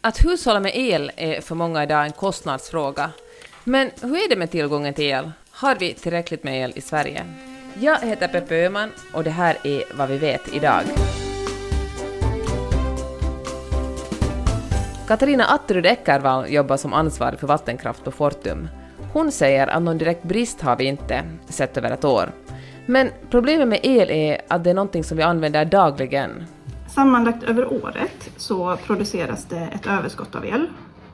Att hushålla med el är för många idag en kostnadsfråga. Men hur är det med tillgången till el? Har vi tillräckligt med el i Sverige? Jag heter Peppe Öhman och det här är vad vi vet idag. Katarina Atterud Eckervall jobbar som ansvarig för vattenkraft på Fortum. Hon säger att någon direkt brist har vi inte, sett över ett år. Men problemet med el är att det är någonting som vi använder dagligen. Sammanlagt över året så produceras det ett överskott av el.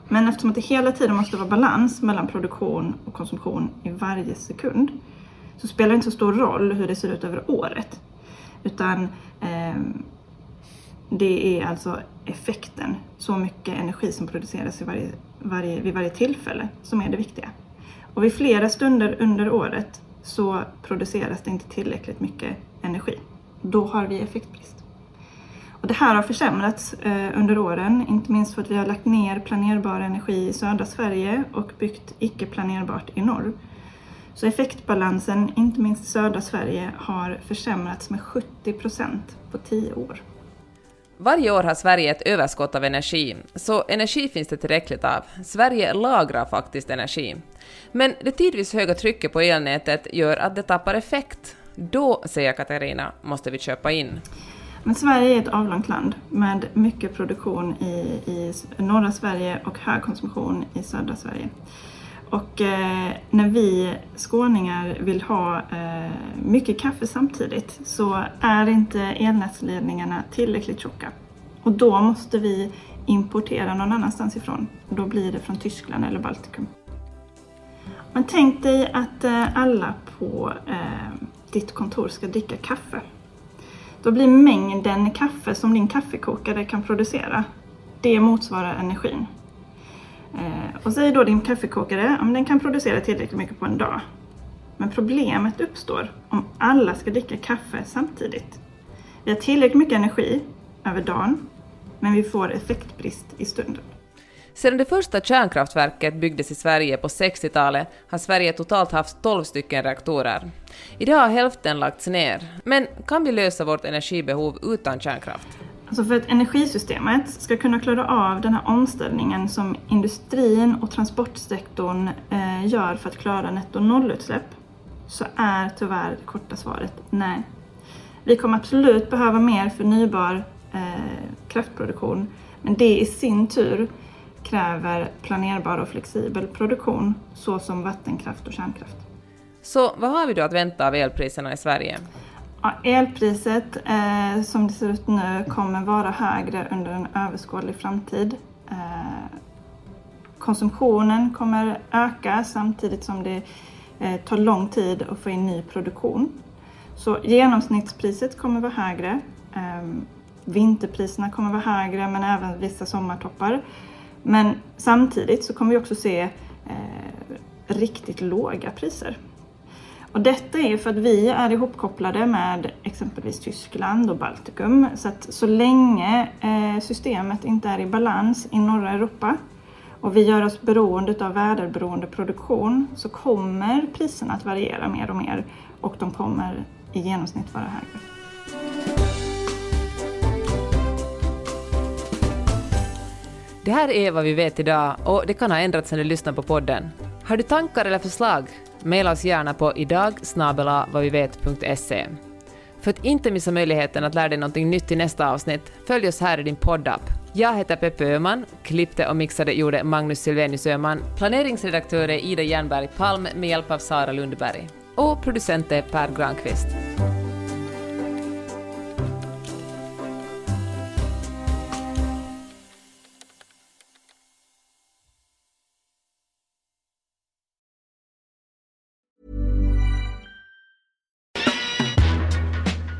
Men eftersom det hela tiden måste vara balans mellan produktion och konsumtion i varje sekund så spelar det inte så stor roll hur det ser ut över året. Utan eh, det är alltså effekten, så mycket energi som produceras i varje, varje, vid varje tillfälle, som är det viktiga. Och vid flera stunder under året så produceras det inte tillräckligt mycket energi. Då har vi effektbrist. Och det här har försämrats eh, under åren, inte minst för att vi har lagt ner planerbar energi i södra Sverige och byggt icke planerbart i norr. Så effektbalansen, inte minst i södra Sverige, har försämrats med 70 procent på tio år. Varje år har Sverige ett överskott av energi, så energi finns det tillräckligt av. Sverige lagrar faktiskt energi. Men det tidvis höga trycket på elnätet gör att det tappar effekt. Då, säger Katarina, måste vi köpa in. Men Sverige är ett avlångt land med mycket produktion i, i norra Sverige och hög konsumtion i södra Sverige. Och eh, när vi skåningar vill ha eh, mycket kaffe samtidigt så är inte elnätsledningarna tillräckligt tjocka. Och då måste vi importera någon annanstans ifrån. Och då blir det från Tyskland eller Baltikum. Men tänk dig att eh, alla på eh, ditt kontor ska dricka kaffe. Då blir mängden kaffe som din kaffekokare kan producera, det motsvarar energin. Eh, och säg då din kaffekokare, om den kan producera tillräckligt mycket på en dag. Men problemet uppstår om alla ska dricka kaffe samtidigt. Vi har tillräckligt mycket energi över dagen, men vi får effektbrist i stunden. Sedan det första kärnkraftverket byggdes i Sverige på 60-talet har Sverige totalt haft 12 stycken reaktorer. Idag har hälften lagts ner. Men kan vi lösa vårt energibehov utan kärnkraft? Alltså för att energisystemet ska kunna klara av den här omställningen som industrin och transportsektorn eh, gör för att klara netto nollutsläpp så är tyvärr det korta svaret nej. Vi kommer absolut behöva mer förnybar eh, kraftproduktion men det i sin tur kräver planerbar och flexibel produktion såsom vattenkraft och kärnkraft. Så vad har vi då att vänta av elpriserna i Sverige? Ja, elpriset eh, som det ser ut nu kommer vara högre under en överskådlig framtid. Eh, konsumtionen kommer öka samtidigt som det eh, tar lång tid att få in ny produktion. Så genomsnittspriset kommer vara högre. Ehm, vinterpriserna kommer vara högre men även vissa sommartoppar. Men samtidigt så kommer vi också se eh, riktigt låga priser. Och detta är för att vi är ihopkopplade med exempelvis Tyskland och Baltikum. Så att så länge eh, systemet inte är i balans i norra Europa och vi gör oss beroende av väderberoende produktion så kommer priserna att variera mer och mer och de kommer i genomsnitt vara högre. Det här är vad vi vet idag och det kan ha ändrats när du lyssnar på podden. Har du tankar eller förslag? Maila oss gärna på idag För att inte missa möjligheten att lära dig något nytt i nästa avsnitt, följ oss här i din poddapp. Jag heter Peppe Öhman, klippte och mixade gjorde Magnus Silvenius Öhman, planeringsredaktör är Ida Jernberg Palm med hjälp av Sara Lundberg och producent är Per Granqvist.